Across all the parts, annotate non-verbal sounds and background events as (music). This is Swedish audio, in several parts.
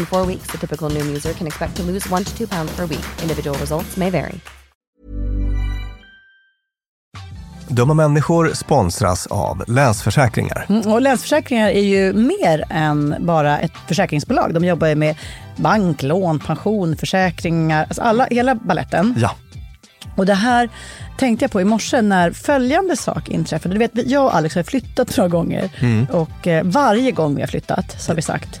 In four weeks, the typical Noom user can expect to lose one to two pounds per week. Individual results may vary. Dumma människor sponsras av Länsförsäkringar. Mm, och Länsförsäkringar är ju mer än bara ett försäkringsbolag. De jobbar ju med bank, lån, pension, försäkringar, alltså alla, hela balletten. Ja. Och det här tänkte jag på i morse när följande sak inträffade. Du vet, jag och Alex har flyttat några gånger och eh, varje gång vi har flyttat så har vi sagt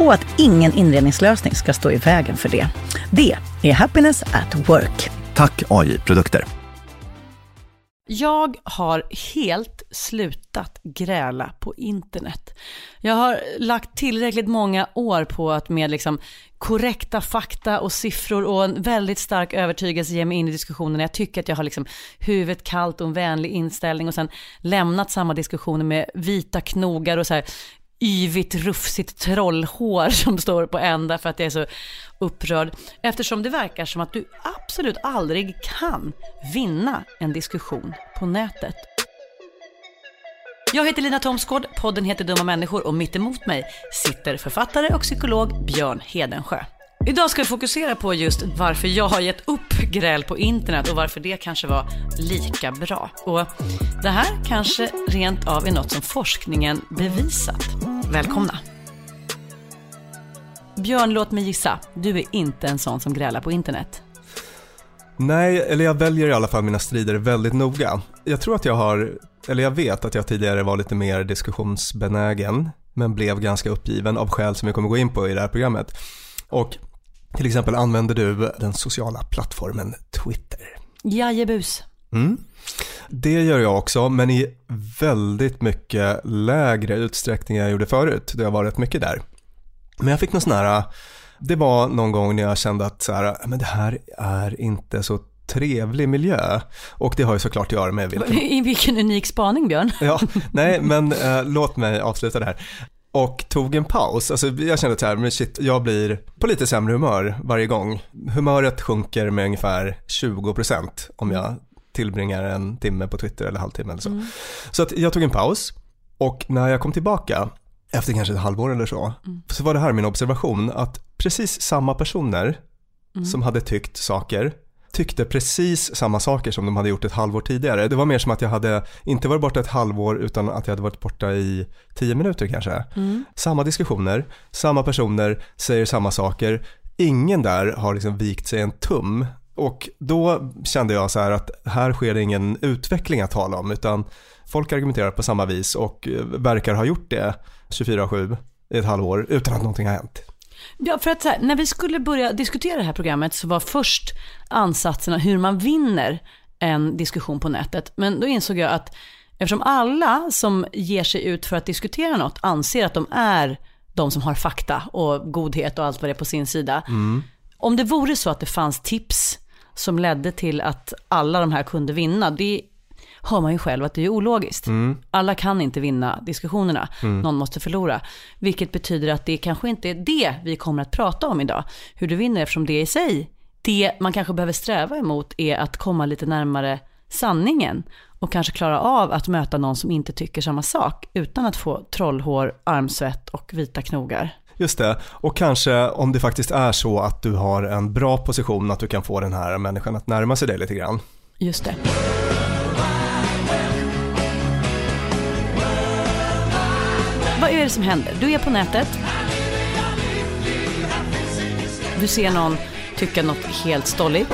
och att ingen inredningslösning ska stå i vägen för det. Det är Happiness at Work. Tack AI Produkter. Jag har helt slutat gräla på internet. Jag har lagt tillräckligt många år på att med liksom korrekta fakta och siffror och en väldigt stark övertygelse ge mig in i diskussionen. Jag tycker att jag har liksom huvudet kallt och en vänlig inställning och sen lämnat samma diskussioner med vita knogar och så här yvigt, rufsigt trollhår som står på ända för att jag är så upprörd. Eftersom det verkar som att du absolut aldrig kan vinna en diskussion på nätet. Jag heter Lina Thomsgård, podden heter Dumma människor och mitt emot mig sitter författare och psykolog Björn Hedensjö. Idag ska vi fokusera på just varför jag har gett upp gräl på internet och varför det kanske var lika bra. Och det här kanske rent av är något som forskningen bevisat. Välkomna! Björn, låt mig gissa. Du är inte en sån som grälar på internet. Nej, eller jag väljer i alla fall mina strider väldigt noga. Jag tror att jag har, eller jag vet att jag tidigare var lite mer diskussionsbenägen, men blev ganska uppgiven av skäl som vi kommer gå in på i det här programmet. Och till exempel använder du den sociala plattformen Twitter. Jajebus. Mm. Det gör jag också, men i väldigt mycket lägre utsträckning än jag gjorde förut. Det har varit mycket där. Men jag fick någon sån här, det var någon gång när jag kände att så här, men det här är inte så trevlig miljö. Och det har ju såklart att göra med vilken... (laughs) I vilken unik spaning Björn. Ja, nej men eh, låt mig avsluta det här. Och tog en paus, alltså jag kände så här, men shit, jag blir på lite sämre humör varje gång. Humöret sjunker med ungefär 20% om jag tillbringar en timme på Twitter eller halvtimme eller så. Mm. Så att jag tog en paus och när jag kom tillbaka efter kanske ett halvår eller så, mm. så var det här min observation att precis samma personer mm. som hade tyckt saker tyckte precis samma saker som de hade gjort ett halvår tidigare. Det var mer som att jag hade inte varit borta ett halvår utan att jag hade varit borta i tio minuter kanske. Mm. Samma diskussioner, samma personer säger samma saker. Ingen där har liksom vikt sig en tum och då kände jag så här att här sker det ingen utveckling att tala om utan folk argumenterar på samma vis och verkar ha gjort det 24-7 i ett halvår utan att någonting har hänt. Ja, för att här, när vi skulle börja diskutera det här programmet så var först ansatserna hur man vinner en diskussion på nätet. Men då insåg jag att eftersom alla som ger sig ut för att diskutera något anser att de är de som har fakta och godhet och allt vad det är på sin sida. Mm. Om det vore så att det fanns tips som ledde till att alla de här kunde vinna, det hör man ju själv att det är ologiskt. Mm. Alla kan inte vinna diskussionerna, mm. någon måste förlora. Vilket betyder att det kanske inte är det vi kommer att prata om idag, hur du vinner eftersom det i sig, det man kanske behöver sträva emot är att komma lite närmare sanningen och kanske klara av att möta någon som inte tycker samma sak utan att få trollhår, armsvett och vita knogar. Just det, och kanske om det faktiskt är så att du har en bra position att du kan få den här människan att närma sig dig lite grann. Just det. Är det som händer? Du är på nätet. Du ser någon tycka något helt stolligt.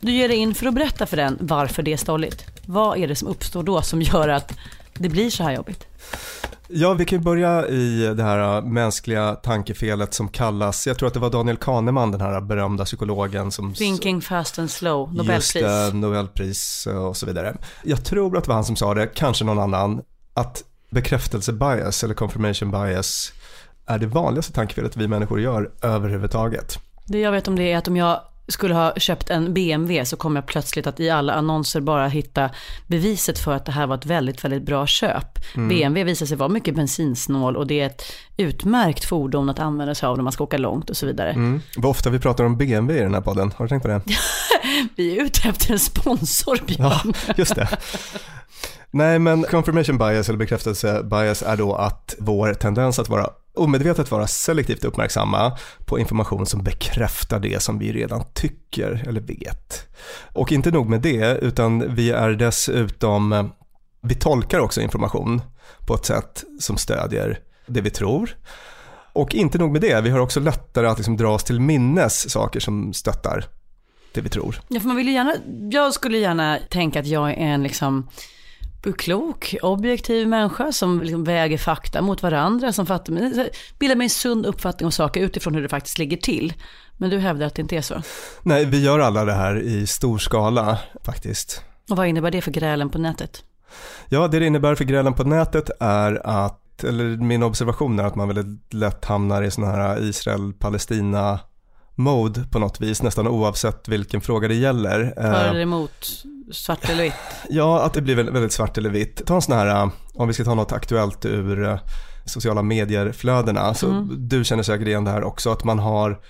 Du ger dig in för att berätta för den varför det är stolligt. Vad är det som uppstår då som gör att det blir så här jobbigt? Ja, vi kan börja i det här mänskliga tankefelet som kallas, jag tror att det var Daniel Kahneman, den här berömda psykologen som... Thinking fast and slow, Nobelpris. Just det, Nobelpris och så vidare. Jag tror att det var han som sa det, kanske någon annan, att bekräftelsebias eller confirmation bias är det vanligaste tankefelet vi människor gör överhuvudtaget. Det jag vet om det är att om jag skulle ha köpt en BMW så kommer jag plötsligt att i alla annonser bara hitta beviset för att det här var ett väldigt, väldigt bra köp. Mm. BMW visar sig vara mycket bensinsnål och det är ett utmärkt fordon att använda sig av när man ska åka långt och så vidare. Mm. Vad ofta vi pratar om BMW i den här podden, har du tänkt på det? (laughs) vi är ute efter en sponsor, Björn. Ja, just det. Nej, men confirmation bias eller bekräftelse bias är då att vår tendens att vara omedvetet vara selektivt uppmärksamma på information som bekräftar det som vi redan tycker eller vet. Och inte nog med det, utan vi är dessutom, vi tolkar också information på ett sätt som stödjer det vi tror. Och inte nog med det, vi har också lättare att liksom dra oss till minnes saker som stöttar det vi tror. Ja, för man vill ju gärna, jag skulle gärna tänka att jag är en liksom klok, objektiv människa som liksom väger fakta mot varandra, som fattar, bildar mig en sund uppfattning om saker utifrån hur det faktiskt ligger till. Men du hävdar att det inte är så? Nej, vi gör alla det här i stor skala faktiskt. Och vad innebär det för grälen på nätet? Ja, det det innebär för grälen på nätet är att, eller min observation är att man väldigt lätt hamnar i sådana här Israel-Palestina mode på något vis, nästan oavsett vilken fråga det gäller. För eh, eller emot, svart eller vitt? Ja, att det blir väldigt svart eller vitt. Ta en sån här, eh, om vi ska ta något aktuellt ur eh, sociala medier-flödena, så mm. du känner säkert igen det här också, att man har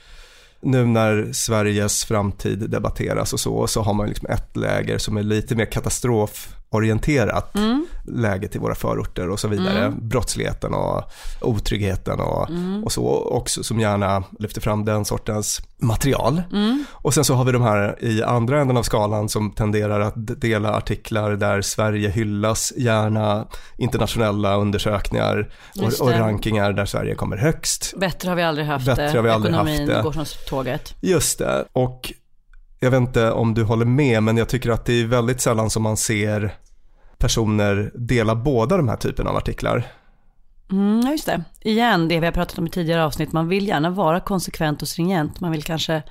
nu när Sveriges framtid debatteras och så, så har man liksom ett läger som är lite mer katastrof orienterat mm. läget i våra förorter och så vidare. Mm. Brottsligheten och otryggheten och, mm. och så också som gärna lyfter fram den sortens material. Mm. Och sen så har vi de här i andra änden av skalan som tenderar att dela artiklar där Sverige hyllas, gärna internationella undersökningar och, och, rankingar där Sverige kommer högst. Bättre har vi aldrig haft Bättre det, har vi aldrig ekonomin haft det. går som tåget. Just det, och jag vet inte om du håller med, men jag tycker att det är väldigt sällan som man ser personer dela båda de här typerna av artiklar. Mm, just det. Igen, det vi har pratat om i tidigare avsnitt, man vill gärna vara konsekvent och stringent. Man vill kanske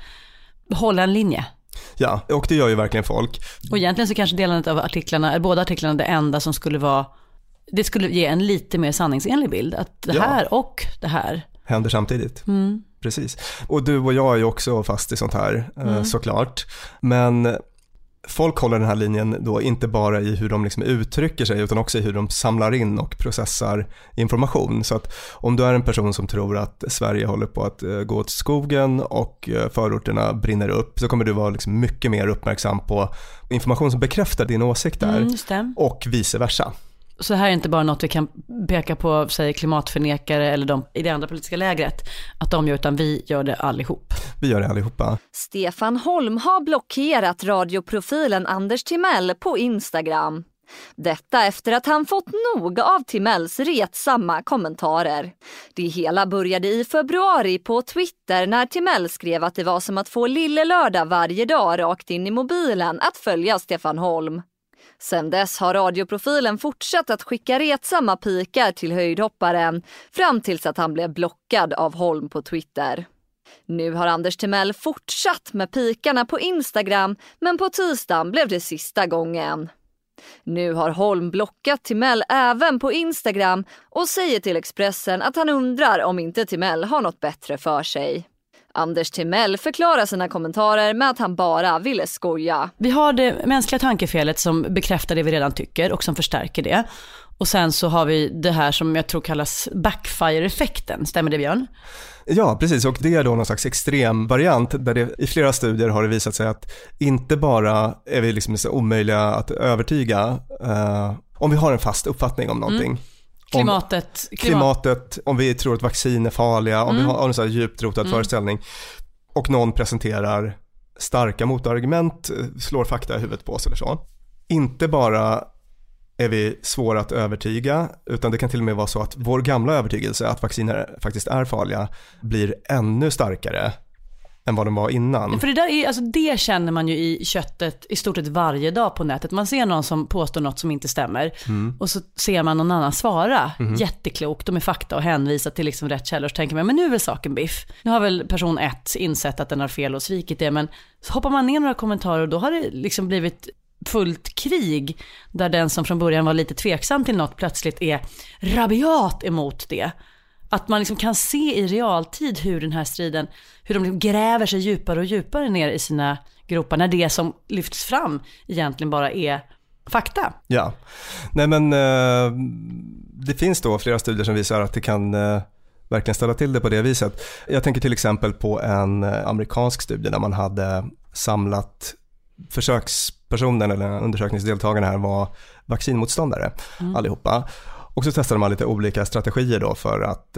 hålla en linje. Ja, och det gör ju verkligen folk. Och egentligen så kanske delandet av artiklarna, båda artiklarna det enda som skulle vara, det skulle ge en lite mer sanningsenlig bild. Att det här ja. och det här händer samtidigt. Mm. Precis. Och du och jag är ju också fast i sånt här eh, mm. såklart. Men folk håller den här linjen då inte bara i hur de liksom uttrycker sig utan också i hur de samlar in och processar information. Så att om du är en person som tror att Sverige håller på att eh, gå åt skogen och eh, förorterna brinner upp så kommer du vara liksom mycket mer uppmärksam på information som bekräftar din åsikt där mm, och vice versa. Så här är inte bara något vi kan peka på, säg klimatförnekare eller de i det andra politiska lägret, att de gör, utan vi gör det allihop. Vi gör det allihopa. Stefan Holm har blockerat radioprofilen Anders Timell på Instagram. Detta efter att han fått nog av Timells retsamma kommentarer. Det hela började i februari på Twitter när Timell skrev att det var som att få Lille Lördag varje dag rakt in i mobilen att följa Stefan Holm. Sen dess har radioprofilen fortsatt att skicka retsamma pikar till höjdhopparen fram tills att han blev blockad av Holm på Twitter. Nu har Anders Timell fortsatt med pikarna på Instagram men på tisdagen blev det sista gången. Nu har Holm blockat Timell även på Instagram och säger till Expressen att han undrar om inte Timell har något bättre för sig. Anders Timell förklarar sina kommentarer med att han bara ville skoja. Vi har det mänskliga tankefelet som bekräftar det vi redan tycker och som förstärker det. Och sen så har vi det här som jag tror kallas backfire-effekten, stämmer det Björn? Ja, precis. Och det är då någon slags extrem variant där det i flera studier har det visat sig att inte bara är vi liksom så omöjliga att övertyga eh, om vi har en fast uppfattning om någonting. Mm. Klimatet. Om, klimatet, om vi tror att vaccin är farliga, om mm. vi har en så här djupt rotad mm. föreställning och någon presenterar starka motargument, slår fakta i huvudet på oss eller så. Inte bara är vi svåra att övertyga, utan det kan till och med vara så att vår gamla övertygelse att vacciner faktiskt är farliga blir ännu starkare än vad de var innan. För det där är, alltså det känner man ju i köttet i stort sett varje dag på nätet. Man ser någon som påstår något som inte stämmer mm. och så ser man någon annan svara mm. jätteklokt och med fakta och hänvisa till liksom rätt källor. Så tänker man, men nu är väl saken biff. Nu har väl person ett insett att den har fel och svikit det, men så hoppar man ner några kommentarer och då har det liksom blivit fullt krig där den som från början var lite tveksam till något plötsligt är rabiat emot det. Att man liksom kan se i realtid hur den här striden, hur de liksom gräver sig djupare och djupare ner i sina gropar när det som lyfts fram egentligen bara är fakta. Ja, nej men eh, det finns då flera studier som visar att det kan eh, verkligen ställa till det på det viset. Jag tänker till exempel på en eh, amerikansk studie där man hade samlat försökspersonen eller undersökningsdeltagarna här var vaccinmotståndare mm. allihopa. Och så testade man lite olika strategier då för att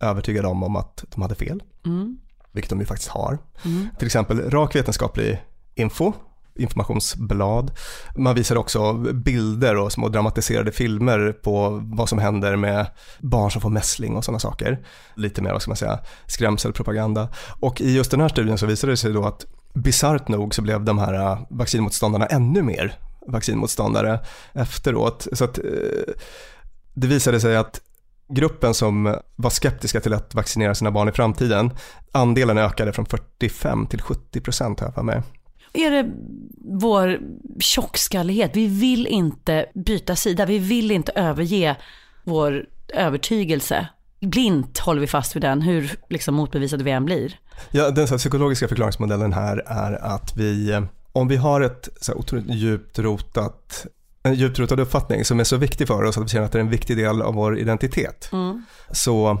övertyga dem om att de hade fel. Mm. Vilket de ju faktiskt har. Mm. Till exempel rak vetenskaplig info, informationsblad. Man visar också bilder och små dramatiserade filmer på vad som händer med barn som får mässling och sådana saker. Lite mer, vad ska man säga, skrämselpropaganda. Och i just den här studien så visade det sig då att bisarrt nog så blev de här eh, vaccinmotståndarna ännu mer vaccinmotståndare efteråt. Så att eh, det visade sig att gruppen som var skeptiska till att vaccinera sina barn i framtiden, andelen ökade från 45 till 70 procent här för mig. Är det vår tjockskallighet? Vi vill inte byta sida, vi vill inte överge vår övertygelse. Blint håller vi fast vid den, hur liksom motbevisade vi än blir. Ja, den så psykologiska förklaringsmodellen här är att vi, om vi har ett så otroligt djupt rotat en djupt rotad uppfattning som är så viktig för oss att vi känner att det är en viktig del av vår identitet. Mm. Så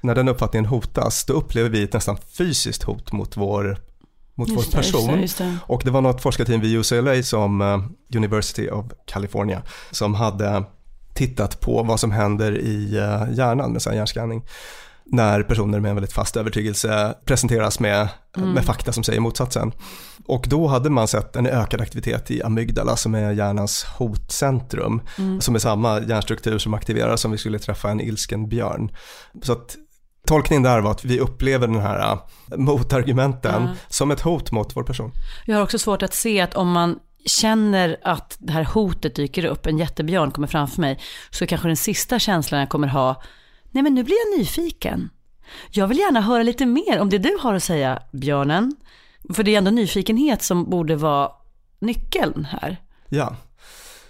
när den uppfattningen hotas, då upplever vi ett nästan fysiskt hot mot vår mot Just vår det, just person. det, just det. Och det var något forskarteam vid UCLA som eh, University of California som hade tittat på vad som händer i eh, hjärnan med sån hjärnskanning när personer med en väldigt fast övertygelse presenteras med, med fakta som säger motsatsen. Och då hade man sett en ökad aktivitet i amygdala som är hjärnans hotcentrum, som är samma hjärnstruktur som aktiveras om vi skulle träffa en ilsken björn. Så att tolkningen där var att vi upplever den här äh, motargumenten som ett hot mot vår person. Jag har också svårt att se att om man känner att det här hotet dyker upp, en jättebjörn kommer framför mig, så kanske den sista känslan jag kommer ha, nej men nu blir jag nyfiken. Jag vill gärna höra lite mer om det du har att säga, björnen. För det är ändå nyfikenhet som borde vara nyckeln här. Ja,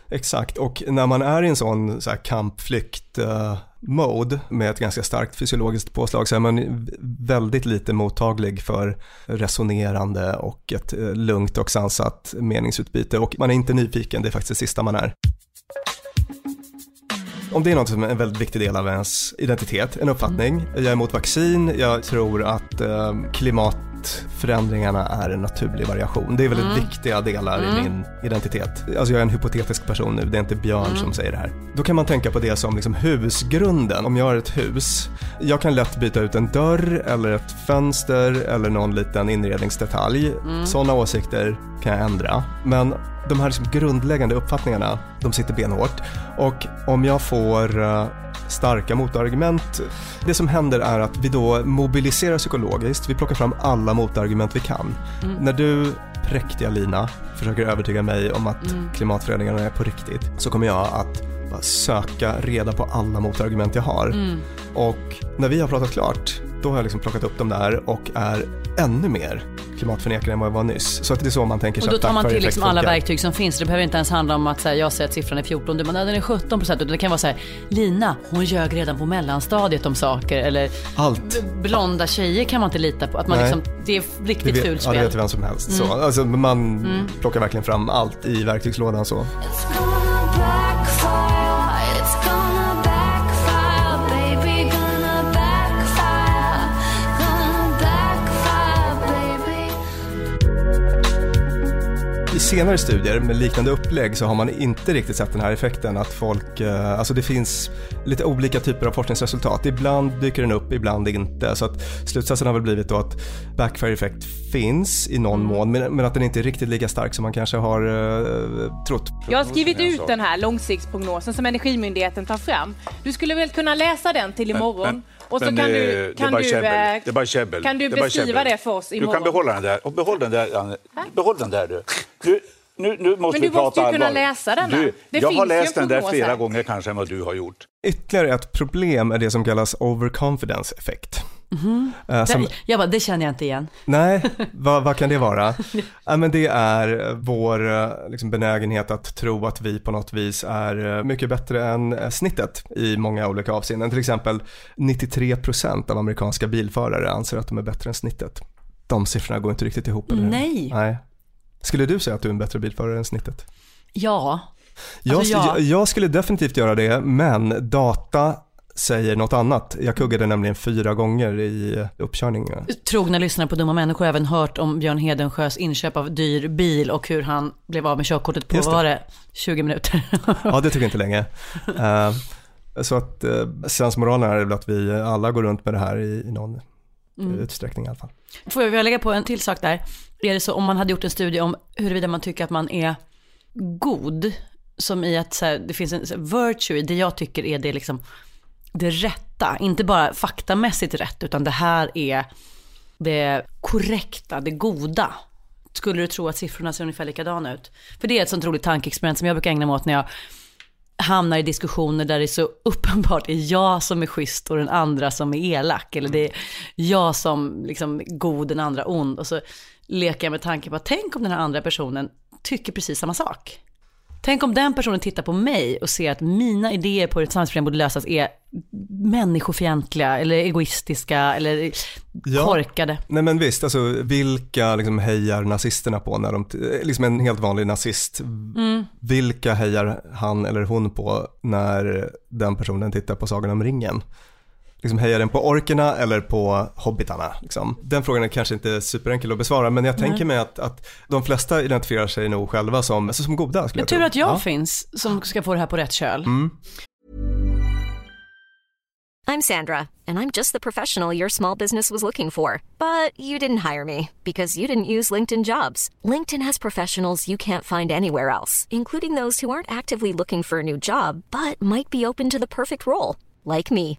exakt. Och när man är i en sån så här kampflykt-mode eh, med ett ganska starkt fysiologiskt påslag så är man väldigt lite mottaglig för resonerande och ett eh, lugnt och sansat meningsutbyte och man är inte nyfiken, det är faktiskt det sista man är. Om det är något som är en väldigt viktig del av ens identitet, en uppfattning. Jag är emot vaccin, jag tror att eh, klimatförändringarna är en naturlig variation. Det är väldigt viktiga delar i min identitet. Alltså jag är en hypotetisk person nu, det är inte Björn som säger det här. Då kan man tänka på det som liksom husgrunden. Om jag har ett hus, jag kan lätt byta ut en dörr eller ett fönster eller någon liten inredningsdetalj. Sådana åsikter kan jag ändra. Men de här liksom grundläggande uppfattningarna, de sitter benhårt. Och om jag får eh, starka motargument, det som händer är att vi då mobiliserar psykologiskt, vi plockar fram alla motargument vi kan. När du, präktiga Lina, försöker övertyga mig om att klimatförändringarna är på riktigt, så kommer jag att söka reda på alla motargument jag har. Och när vi har pratat klart, då har jag liksom plockat upp dem där och är ännu mer klimatförnekare än vad jag var nyss. Så att det är så man tänker Och sig då att tar man till liksom alla verktyg som finns. Det behöver inte ens handla om att säga, jag säger att siffran är 14, du nej den är 17 procent. Det kan vara så här, Lina, hon ljög redan på mellanstadiet om saker. Eller Allt. blonda tjejer kan man inte lita på. Att man liksom, det är riktigt vet, fult ja, det spel. vet vem som helst. Så, alltså, man plockar verkligen fram allt i verktygslådan så. Senare studier med liknande upplägg så har man inte riktigt sett den här effekten att folk, eh, alltså det finns lite olika typer av forskningsresultat. Ibland dyker den upp, ibland inte. Så att slutsatsen har väl blivit då att backfire effect finns i någon mån men, men att den inte är riktigt lika stark som man kanske har eh, trott. Jag har skrivit ut den här långsiktsprognosen som Energimyndigheten tar fram. Du skulle väl kunna läsa den till imorgon? men- och så men, kan eh, du, det är kan du, käbbel. eh, Det är bara käbbel. kan du Det beskriva det för oss Du imorgon? kan behålla den där. Och behåll den där, Anne. Behåll den där du. Nu, nu, nu måste Men vi du måste ju kunna allvar. läsa den här. Du, Det jag har läst den där flera här. gånger kanske än vad du har gjort. Ytterligare ett problem är det som kallas overconfidence Eh, som, jag bara, det känner jag inte igen. Nej, vad, vad kan det vara? (laughs) ja, men det är vår eh, liksom, benägenhet att tro att vi på något vis är eh, mycket bättre än eh, snittet i många olika avseenden. Till exempel 93% av amerikanska bilförare anser att de är bättre än snittet. De siffrorna går inte riktigt ihop. Eller? Nej. Nej. Skulle du säga att du är en bättre bilförare än snittet? Ja. Jag, Alltså, ja. jag, jag skulle definitivt göra det, men data säger något annat. Jag kuggade nämligen fyra gånger i eh, uppkörning. Trogna lyssnare på Dumma människor har även hört om Björn Hedensjös inköp av dyr bil och hur han blev av med körkortet på, var det, 20 minuter? (laughs) Ja, det tog inte länge. Eh, så att uh, sensmoralen är väl att vi alla går runt med det här i, i någon Mm. utsträckning i alla fall. Får jag lägga på en till sak där? Är det så om man hade gjort en studie om huruvida man tycker att man är god, som i att så här, det finns en här, virtue, i det jag tycker är det liksom det rätta, inte bara faktamässigt rätt, utan det här är det korrekta, det goda. Skulle du tro att siffrorna ser ungefär likadana ut? För det är ett sånt roligt tankeexperiment som jag brukar ägna mig åt när jag hamnar i diskussioner där det är så (laughs) uppenbart är jag som är schysst och den andra som är elak. Eller det är jag som liksom är god, den andra ond. Och så leker jag med tanken på att tänk om den här andra personen tycker precis samma sak. Tänk om den personen tittar på mig och ser att mina idéer på hur ett samhällsproblem borde lösas är människofientliga eller egoistiska eller Ja. korkade. Nej men visst, alltså vilka liksom hejar nazisterna på när de, liksom en helt vanlig nazist, Mm. vilka hejar han eller hon på när den personen tittar på Sagan om ringen? Liksom hejar den på orkerna eller på hobbitarna? Liksom? Den frågan är kanske inte superenkel att besvara, men jag tänker mig att, att de flesta identifierar sig nog själva som, alltså som goda Men jag tur att jag Ja. finns som ska få det här på rätt köl. Mm. I'm Sandra, and I'm just the professional your small business was looking for. But you didn't hire me because you didn't use LinkedIn jobs. LinkedIn has professionals you can't find anywhere else, including those who aren't actively looking for a new job but might be open to the perfect role, like me.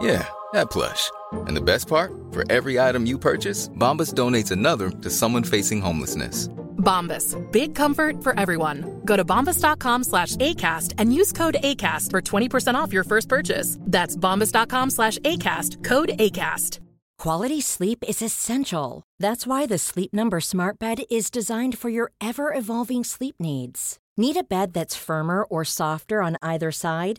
Yeah, that plush. And the best part? For every item you purchase, Bombas donates another to someone facing homelessness. Bombas. Big comfort for everyone. Go to bombas.com slash ACAST and use code ACAST for 20% off your first purchase. That's bombas.com slash ACAST. Code ACAST. Quality sleep is essential. That's why the Sleep Number Smart Bed is designed for your ever evolving sleep needs. Need a bed that's firmer or softer on either side?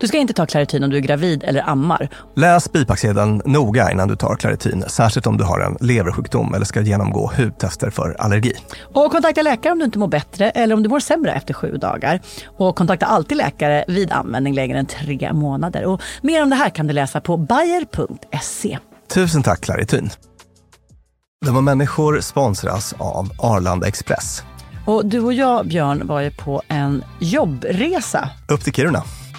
Du ska inte ta Clarityn om du är gravid eller ammar. Läs bipacksedeln noga innan du tar Claritin, särskilt om du har en leversjukdom eller ska genomgå hudtester för allergi. Och kontakta läkare om du inte mår bättre eller om du mår sämre efter sju dagar. Och kontakta alltid läkare vid användning längre än tre månader. Och mer om det här kan du läsa på bayer.se. Tusen tack Claritin. Dumma människor sponsras av Arlanda Express. Och du och jag, Björn, var ju på en jobbresa. Upp till Kiruna.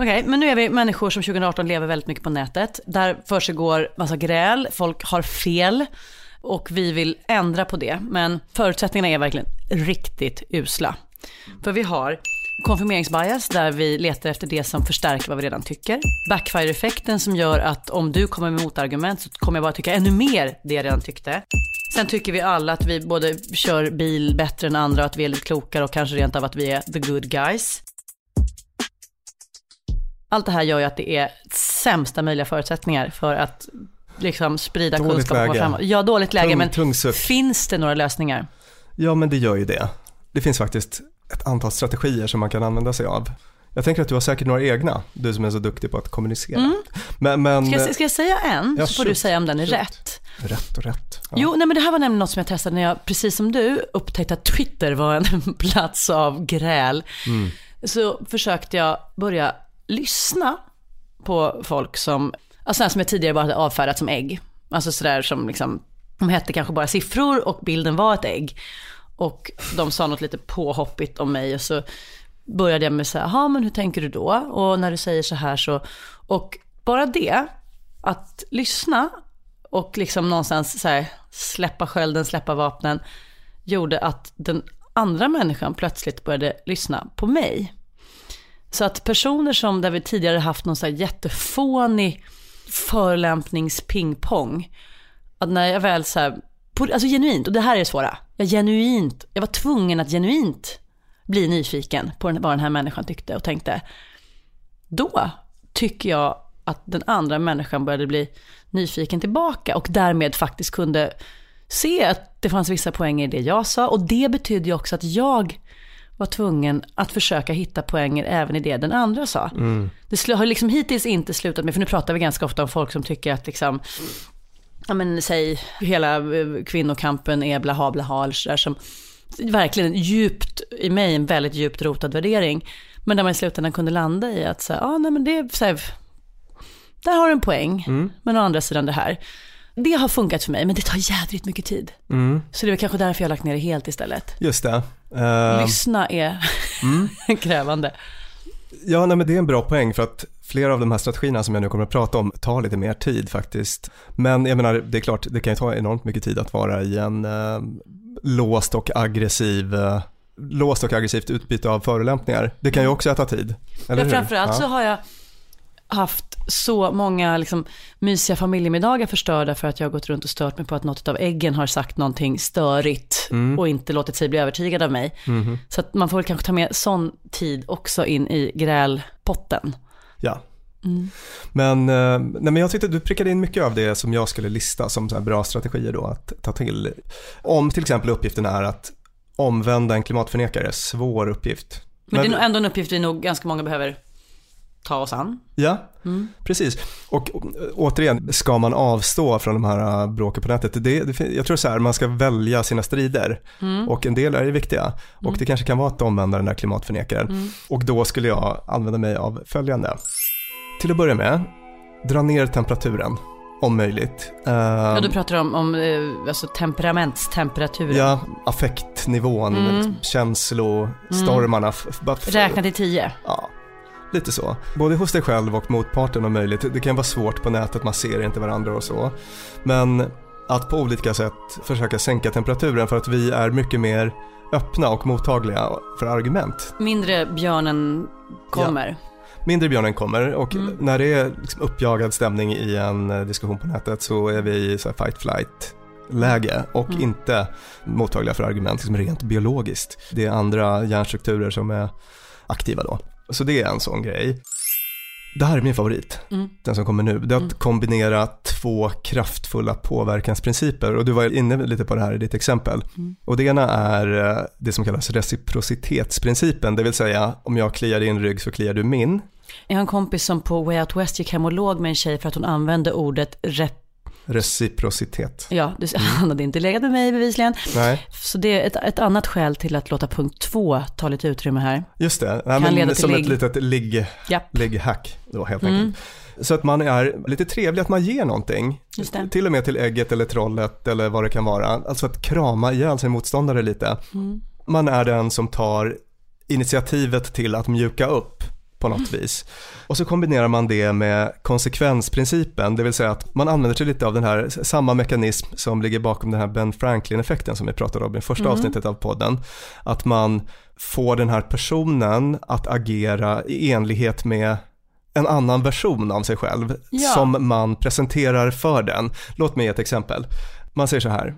Okej, men nu är vi människor som 2018 lever väldigt mycket på nätet. Där försiggår massa gräl, folk har fel och vi vill ändra på det. Men förutsättningarna är verkligen riktigt usla. För vi har konfirmeringsbias där vi letar efter det som förstärker vad vi redan tycker. Backfire-effekten som gör att om du kommer med motargument så kommer jag bara tycka ännu mer det jag redan tyckte. Sen tycker vi alla att vi både kör bil bättre än andra, att vi är lite klokare och kanske rent av att vi är the good guys. Allt det här gör ju att det är sämsta möjliga förutsättningar för att liksom sprida Dåligt kunskap och komma läge. framåt. Ja, dåligt läge, Tung- men tung suck. finns det några lösningar? Ja, men det gör ju det. Det finns faktiskt ett antal strategier som man kan använda sig av. Jag tänker att du har säkert några egna, du som är så duktig på att kommunicera. Mm. Men, men, Ska jag, ska jag säga en, Ja, så får du säga om den är shoot. rätt. Rätt och rätt. Ja. Jo, nej men det här var nämligen något som jag testade när jag, precis som du, upptäckte att Twitter var en (laughs) plats av gräl. Mm. Så försökte jag börja lyssna på folk som, alltså som jag tidigare bara hade avfärdat som ägg. Alltså sådär som liksom, de hette kanske bara siffror och bilden var ett ägg. Och de sa något lite påhoppigt om mig och så började jag med så här, ja men hur tänker du då? Och när du säger så här så, och bara det, att lyssna och liksom någonstans så här, släppa skölden, släppa vapnen, gjorde att den andra människan plötsligt började lyssna på mig. Så att personer som, där vi tidigare haft någon så här jättefånig förolämpningspingpong, att när jag väl så här, på, alltså genuint, och det här är det svåra, jag genuint, jag var tvungen att genuint bli nyfiken på den- vad den här människan tyckte och tänkte. Då tycker jag att den andra människan började bli nyfiken tillbaka och därmed faktiskt kunde se att det fanns vissa poänger i det jag sa och det betydde ju också att jag var tvungen att försöka hitta poänger även i det den andra sa. Mm. Det har liksom hittills inte slutat med, för nu pratar vi ganska ofta om folk som tycker att liksom, ja men säg hela eh, kvinnokampen är blaha blaha eller sådär som verkligen djupt, i mig en väldigt djupt rotad värdering. Men där man i slutändan kunde landa i att säga, ja nej men det är så här, där har du en poäng, Mm. men å andra sidan det här. Det har funkat för mig, men det tar jädrigt mycket tid. Mm. Så det är väl kanske därför jag har lagt ner det helt istället. Just det. Eh, Lyssna är mm. (laughs) krävande. Ja, nej, men det är en bra poäng för att flera av de här strategierna som jag nu kommer att prata om tar lite mer tid faktiskt. Men jag menar, det är klart, det kan ju ta enormt mycket tid att vara i en eh, låst och aggressiv eh, låst och aggressivt utbyte av förolämpningar. Det kan ju också äta tid. Eller Ja, framförallt så Ja. har jag haft så många liksom, mysiga familjemiddagar förstörda för att jag har gått runt och stört mig på att något av äggen har sagt någonting störigt Mm. och inte låtit sig bli övertygad av mig. Mhm. Så att man får väl kanske ta med sån tid också in i grälpotten. Ja. Mm. Men, eh, nej, men jag tyckte du prickade in mycket av det som jag skulle lista som bra strategier då att ta till. Om till exempel uppgiften är att omvända en klimatförnekare, svår uppgift. Men, det är ändå en uppgift vi nog ganska många behöver ta oss an. Ja, Mm. precis. Och återigen, ska man avstå från de här äh, bråken på nätet? Det, det, jag tror så här, man ska välja sina strider. Mm. Och en del är ju viktiga. Och Mm. det kanske kan vara att omvända den där klimatförnekaren. Mm. Och då skulle jag använda mig av följande. Till att börja med, dra ner temperaturen om möjligt. Ja, Ehm, du pratar om, om eh, alltså temperamentstemperaturen. Ja, affektnivån, Mm. känslostormarna. f- bara f- Räkna till tio. Ja, lite så. Både hos dig själv och motparten om möjligt. Det kan vara svårt på nätet, man ser inte varandra och så. Men att på olika sätt försöka sänka temperaturen för att vi är mycket mer öppna och mottagliga för argument. Mindre björnen kommer. Mindre björnen kommer och Mm. när det är liksom uppjagad stämning i en eh, diskussion på nätet så är vi i så fight flight läge och Mm. inte mottagliga för argument liksom rent biologiskt. Det är andra hjärnstrukturer som är aktiva då. Så det är en sån grej. Det här är min favorit, Mm. den som kommer nu. Det är att kombinera två kraftfulla påverkansprinciper och du var inne lite på det här i ditt exempel. Mm. Och det ena är eh, det som kallas reciprocitetsprincipen, det vill säga om jag kliar din rygg så kliar du min. Jag har en kompis som på Way Out West gick hem och låg med en tjej för att hon använde ordet rep... Reciprocitet. Ja, du, (laughs) han hade inte legat med mig bevisligen. Nej, Så det är ett, ett annat skäl till att låta punkt två ta lite utrymme här. just det. Nej, Kan men leda till som ett litet ligg, ligghack då helt Mm. enkelt. Så att man är lite trevlig, att man ger någonting. Till och med till ägget eller trollet eller vad det kan vara. Alltså att krama ihjäl sin motståndare lite. Mm. Man är den som tar initiativet till att mjuka upp på något vis. Och så kombinerar man det med konsekvensprincipen, det vill säga att man använder sig lite av den här, samma mekanism som ligger bakom den här Ben Franklin-effekten som vi pratade om i första Mm. avsnittet av podden. Att man får den här personen att agera i enlighet med en annan version av sig själv Ja. som man presenterar för den. Låt mig ge ett exempel. Man säger så här,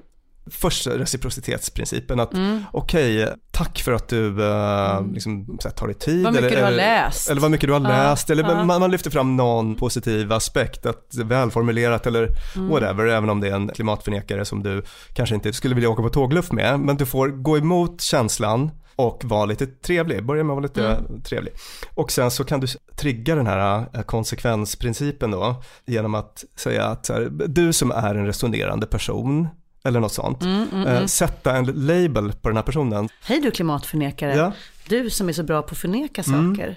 först reciprocitetsprincipen att Mm. okej, tack för att du eh, liksom, så här, tar dig tid. Vad mycket eller, du har läst. Eller vad mycket du har Ja, läst. Eller ja. man, man lyfter fram någon positiv aspekt, att välformulerat eller Mm. whatever, även om det är en klimatförnekare som du kanske inte skulle vilja åka på tågluff med. Men du får gå emot känslan och vara lite trevlig, börja med att vara lite Mm. trevlig. Och sen så kan du trigga den här eh, konsekvensprincipen då genom att säga att här, du som är en resonerande person eller något sånt, Mm, mm, eh, mm. sätta en label på den här personen. Hej du klimatförnekare. Ja. Du som är så bra på att förneka Mm. saker.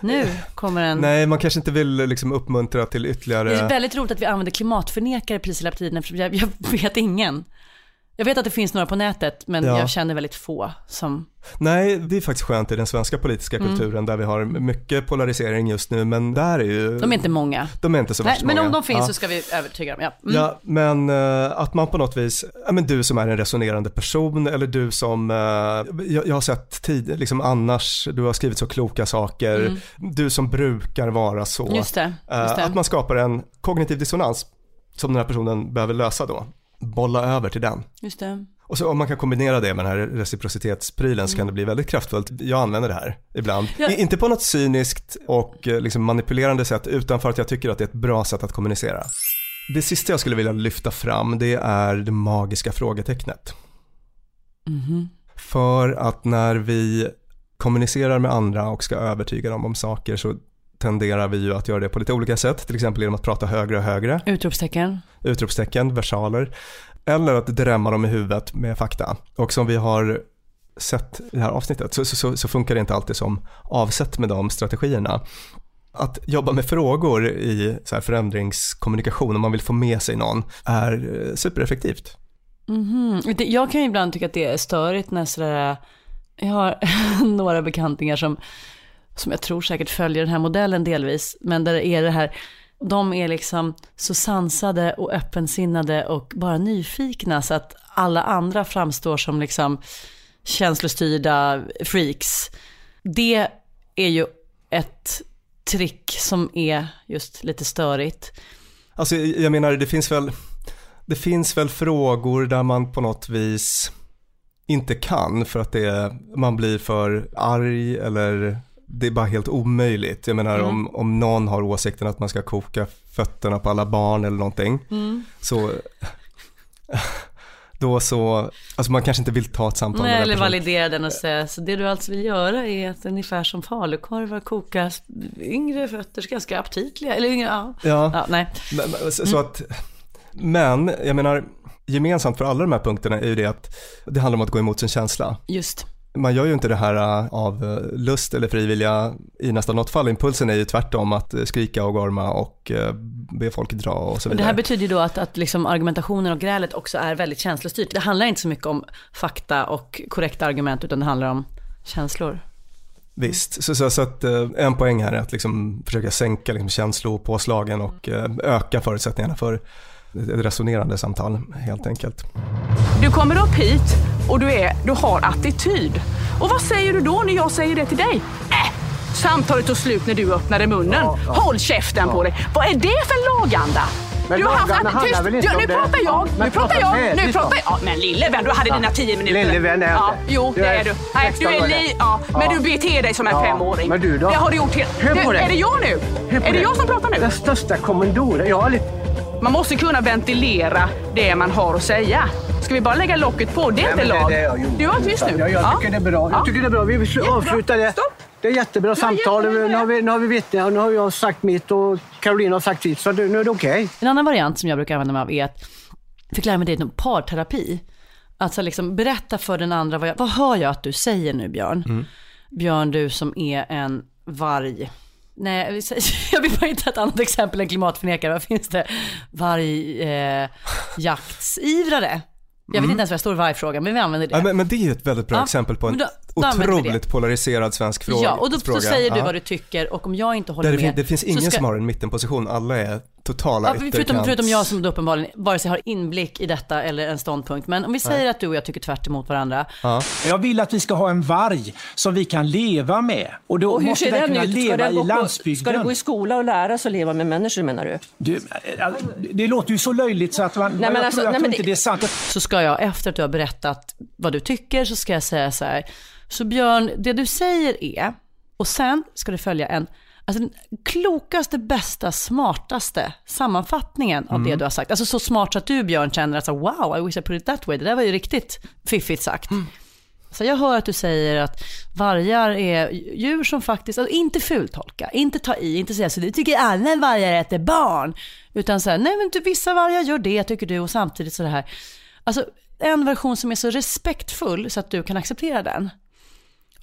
Nu kommer en... Nej, man kanske inte vill liksom uppmuntra till ytterligare... Det är väldigt roligt att vi använder klimatförnekare precis hela tiden eftersom jag, jag vet ingen. Jag vet att det finns några på nätet men Ja. jag känner väldigt få som... Nej, det är faktiskt skönt i den svenska politiska Mm. kulturen där vi har mycket polarisering just nu, men där är ju... De är inte många. De är inte så Nej, värst men många. om de finns Ja. så ska vi övertyga dem. Ja. Mm. Ja, men eh, att man på något vis, ja men du som är en resonerande person eller du som, eh, jag, jag har sett tid, liksom annars, du har skrivit så kloka saker, Mm. du som brukar vara så. Just det, Eh, just det. Att man skapar en kognitiv dissonans som den här personen behöver lösa då, bolla över till den. Just det. Och så om man kan kombinera det med den här reciprocitetsprylen så kan det bli väldigt kraftfullt. Jag använder det här ibland. Ja. Inte på något cyniskt och eh, liksom manipulerande sätt utan för att jag tycker att det är ett bra sätt att kommunicera. Det sista jag skulle vilja lyfta fram det är det magiska frågetecknet. Mhm. För att när vi kommunicerar med andra och ska övertyga dem om saker så tenderar vi ju att göra det på lite olika sätt, till exempel genom att prata högre och högre Utropstecken. utropstecken, versaler, eller att drämma dem i huvudet med fakta. Och som vi har sett i det här avsnittet så, så, så funkar det inte alltid som avsett med de strategierna. Att jobba med frågor i så här förändringskommunikation om man vill få med sig någon är supereffektivt. Mhm. Det- Jag kan ju ibland tycka att det är störigt när sådär, jag har (laughs) några bekantingar som, som jag tror säkert följer den här modellen delvis, men där det är det här, de är liksom så sansade och öppensinnade och bara nyfikna så att alla andra framstår som liksom känslostyrda freaks. Det är ju ett trick som är just lite störigt. Alltså jag menar det finns väl, det finns väl frågor där man på något vis inte kan för att det är, man blir för arg eller det är bara helt omöjligt. Jag menar Mm. om, om någon har åsikten att man ska koka fötterna på alla barn eller någonting Mm. så (laughs) då så, alltså man kanske inte vill ta ett samtal Nej, med eller validera den och säga, så det du alltså vill göra är att ungefär som falukorvar kokas yngre fötter ganska aptitliga, eller yngre, ja. Ja, nej. Men, men, så, Mm. så att, men jag menar, gemensamt för alla de här punkterna är ju det att det handlar om att gå emot sin känsla. Just. Man gör ju inte det här äh, av äh, lust eller frivilliga i nästan något fall. Impulsen är ju tvärtom att äh, skrika och gorma och be folk dra och så Och det vidare. här betyder ju då att, att liksom argumentationen och grälet också är väldigt känslostyrt. Det handlar inte så mycket om fakta och korrekta argument, utan det handlar om känslor. Visst, så, så, så att en poäng här är att liksom försöka sänka liksom känslopåslagen och öka förutsättningarna för ett resonerande samtal helt enkelt. Du kommer upp hit och du, är, du har attityd. Och vad säger du då när jag säger det till dig? Äh, samtalet tog slut när du öppnade munnen. Håll käften på dig. Vad är det för laganda? Men du har haft att- tyst. väl inte ja, om nu det? pratar jag, nu pratar prata jag, nu pratar jag. Ja, men lille vän, du hade Ja. dina tio minuter. Lille vän är jag ja, inte. Jo, det är är du. Nej, du är 16 år. li, ja, men Ja. du beter dig som en Ja, femåring. men du då? Det har du gjort helt... Hör på Du, det. är det jag nu? Är det jag som pratar nu? Den största kommandoren. Jag har lite... Man måste kunna ventilera det man har att säga. Ska vi bara lägga locket på? Det är Nej, inte lag. det är jag gjort. Du var tyst nu. Ja, jag tycker det är bra. Jag tycker det är bra. Vi vill avsluta det. Det är jättebra samtal. Nu har vi, nu har vi vittne. Nu har jag sagt mitt och Carolina har sagt sitt. Så nu nu är det okej. En annan variant som jag brukar använda mig av är att fick lära mig det inom parterapi. Alltså liksom berätta för den andra, vad, jag, vad hör jag att du säger nu Björn? Mm. Björn, du som är en varg. Nej, (laughs) jag vill bara hitta ett annat exempel än klimatförnekare. Vad finns det? Vargjaktsivrare. Eh, Jag vet inte ens vad jag står i vargfrågan, men vi använder det. Ja, men, men det är ett väldigt bra Ja, exempel på en då- då otroligt polariserad svensk fråga. Ja, och då, så säger du Ja. vad du tycker och om jag inte håller det, med. det finns ingen ska- som har en mittenposition, alla är totala Ja, förutom, förutom jag som uppenbarligen vare sig har inblick i detta eller en ståndpunkt. Men om vi säger att du och jag tycker tvärt emot varandra. Jag vill att vi ska ha en varg som vi kan leva med. Och då Och hur måste ser den kunna ut? Ska leva den i landsbygden. Ska den gå i skola och lära sig att leva med människor menar du? Du, äh, det låter ju så löjligt så att man, men jag, alltså, tror, jag nej, tror inte det- det är sant. Så ska jag, efter att du har berättat vad du tycker, så ska jag säga så här. Så Björn, det du säger är, och sen ska du följa en, alltså den klokaste, bästa, smartaste sammanfattningen av Mm. det du har sagt. Alltså så smart så att du Björn känner att så, wow, I wish I put it that way. Det där var ju riktigt fiffigt sagt. Så jag hör att du säger att vargar är djur som faktiskt, alltså inte fultolka, inte ta i, inte säga så du tycker alla vargar äter barn. Utan så här, nej men du, vissa vargar gör det tycker du och samtidigt så det här. Alltså en version som är så respektfull så att du kan acceptera den.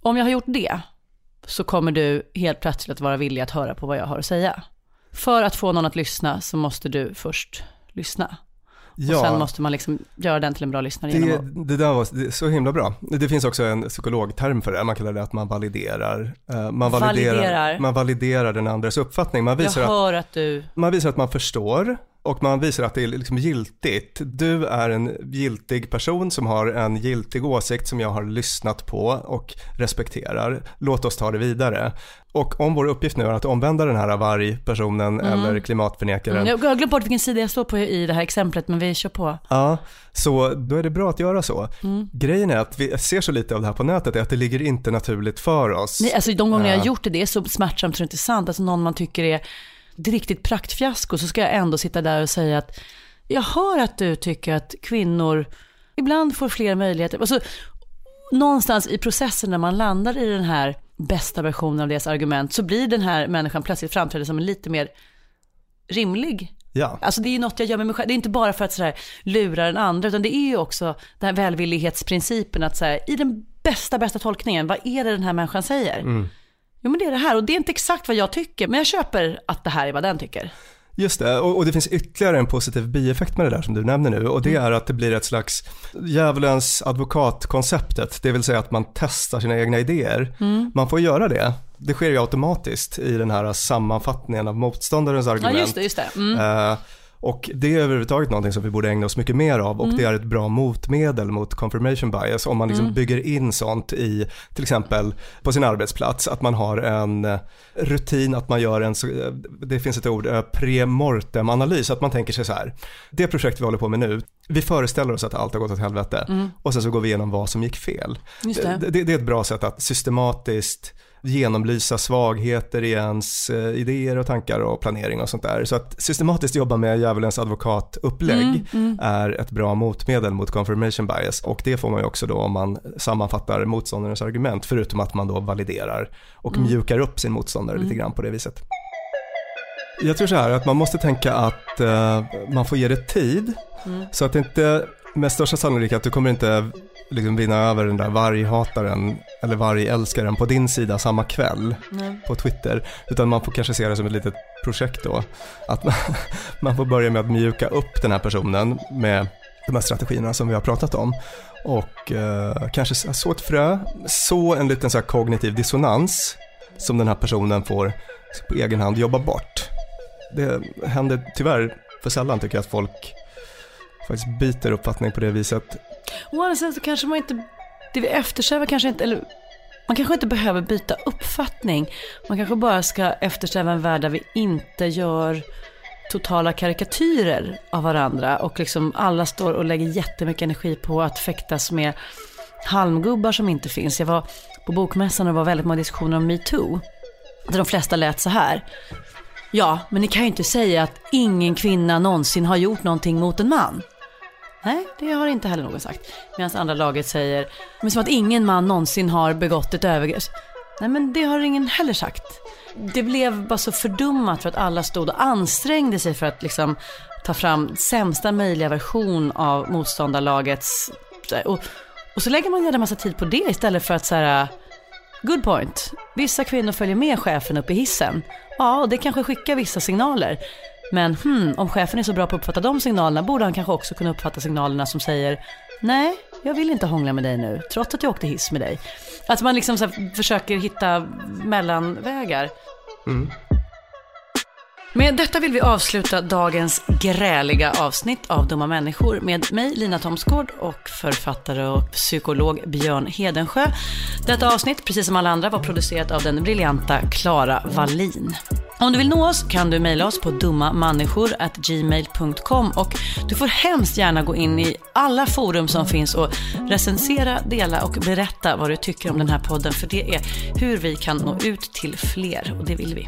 Om jag har gjort det så kommer du helt plötsligt att vara villig att höra på vad jag har att säga. För att få någon att lyssna så måste du först lyssna. Ja. Och sen måste man liksom göra den till en bra lyssnare genom att Det, det där var det så himla bra. Det finns också en psykologterm för det, man kallar det att man validerar. eh, Man validerar, Validerar. Man validerar den andres uppfattning. Man visar, jag att, att du man visar att man förstår och man visar att det är liksom giltigt. Du är en giltig person som har en giltig åsikt som jag har lyssnat på och respekterar. Låt oss ta det vidare. Och om vår uppgift nu är att omvända den här vargpersonen Mm. eller klimatförnekaren Mm, Jag har glömt bort vilken sida jag står på i det här exemplet, men vi kör på. Ja, så då är det bra att göra så. Mm. Grejen är att vi ser så lite av det här på nätet, är att det ligger inte naturligt för oss. Nej, alltså de gånger jag Ja. har gjort det, det är så smärtsamt så det är inte sant. Alltså någon man tycker är riktigt praktfiasko, så ska jag ändå sitta där och säga att jag hör att du tycker att kvinnor ibland får fler möjligheter. Alltså, någonstans i processen när man landar i den här bästa versionen av deras argument så blir den här människan plötsligt framträder som en lite mer rimlig Ja. Alltså det är ju något jag gör med mig själv. Det är inte bara för att sådär lura den andra, utan det är ju också den här välvillighetsprincipen att säga i den bästa, bästa tolkningen, vad är det den här människan säger? Mm. Jo men det är det här och det är inte exakt vad jag tycker, men jag köper att det här är vad den tycker. Just det, och, och det finns ytterligare en positiv bieffekt med det där som du nämner nu och det Mm. är att det blir ett slags djävulens advokatkonceptet, det vill säga att man testar sina egna idéer. Mm. Man får göra det. Det sker ju automatiskt i den här sammanfattningen av motståndarens argument. Ja just det, just det. Mm. Eh, och det är överhuvudtaget någonting som vi borde ägna oss mycket mer av och Mm. det är ett bra motmedel mot confirmation bias om man liksom Mm. bygger in sånt i till exempel på sin arbetsplats att man har en eh, rutin att man gör en, eh, det finns ett ord, eh, premortem analys, att man tänker sig så här, det projekt vi håller på med nu, vi föreställer oss att allt har gått åt helvete Mm. och sen så går vi igenom vad som gick fel. Just det. Det, det är ett bra sätt att systematiskt genomlysa svagheter i ens eh, idéer och tankar och planering och sånt där. Så att systematiskt jobba med djävulens advokatupplägg Mm, mm. är ett bra motmedel mot confirmation bias och det får man ju också då om man sammanfattar motståndarens argument förutom att man då validerar och Mm. mjukar upp sin motståndare Mm. lite grann på det viset. Jag tror så här att man måste tänka att eh, man får ge det tid Mm. så att det inte med största sannolikhet du kommer inte liksom vinna över den där varghataren eller vargälskaren på din sida samma kväll Nej. på Twitter. Utan man får kanske se det som ett litet projekt då. Att man, (laughs) man får börja med att mjuka upp den här personen med de här strategierna som vi har pratat om. Och eh, kanske så ett frö, så en liten så kognitiv dissonans som den här personen får på egen hand jobba bort. Det händer tyvärr för sällan tycker jag att folk faktiskt byter uppfattning på det viset. Å andra sidan så kanske man inte, det vi eftersträvar kanske inte, eller man kanske inte behöver byta uppfattning. Man kanske bara ska eftersträva en värld där vi inte gör totala karikatyrer av varandra och liksom alla står och lägger jättemycket energi på att fäktas med halmgubbar som inte finns. Jag var på bokmässan och det var väldigt många diskussioner om metoo. Där de flesta lät så här. Ja, men ni kan ju inte säga att ingen kvinna någonsin har gjort någonting mot en man. Nej, det har inte heller någon sagt. Medan andra laget säger, men som att ingen man någonsin har begått ett övergrepp. Nej, men det har ingen heller sagt. Det blev bara så fördummat för att alla stod och ansträngde sig för att liksom ta fram sämsta möjliga version av motståndarlagets... Och, och så lägger man en massa tid på det istället för att så här, good point. Vissa kvinnor följer med chefen upp i hissen. Ja, och det kanske skickar vissa signaler. Men hmm, om chefen är så bra på att uppfatta de signalerna borde han kanske också kunna uppfatta signalerna som säger nej, jag vill inte hångla med dig nu, trots att jag åkte hiss med dig. Att man liksom så här försöker hitta mellanvägar. Mm. Med detta vill vi avsluta dagens gräliga avsnitt av Dumma människor med mig, Lina Thomsgård och författare och psykolog Björn Hedensjö. Detta avsnitt, precis som alla andra, var producerat av den briljanta Klara Wallin. Om du vill nå oss kan du mejla oss på dummamänniskor@gmail.com och du får hemskt gärna gå in i alla forum som finns och recensera, dela och berätta vad du tycker om den här podden för det är hur vi kan nå ut till fler och det vill vi.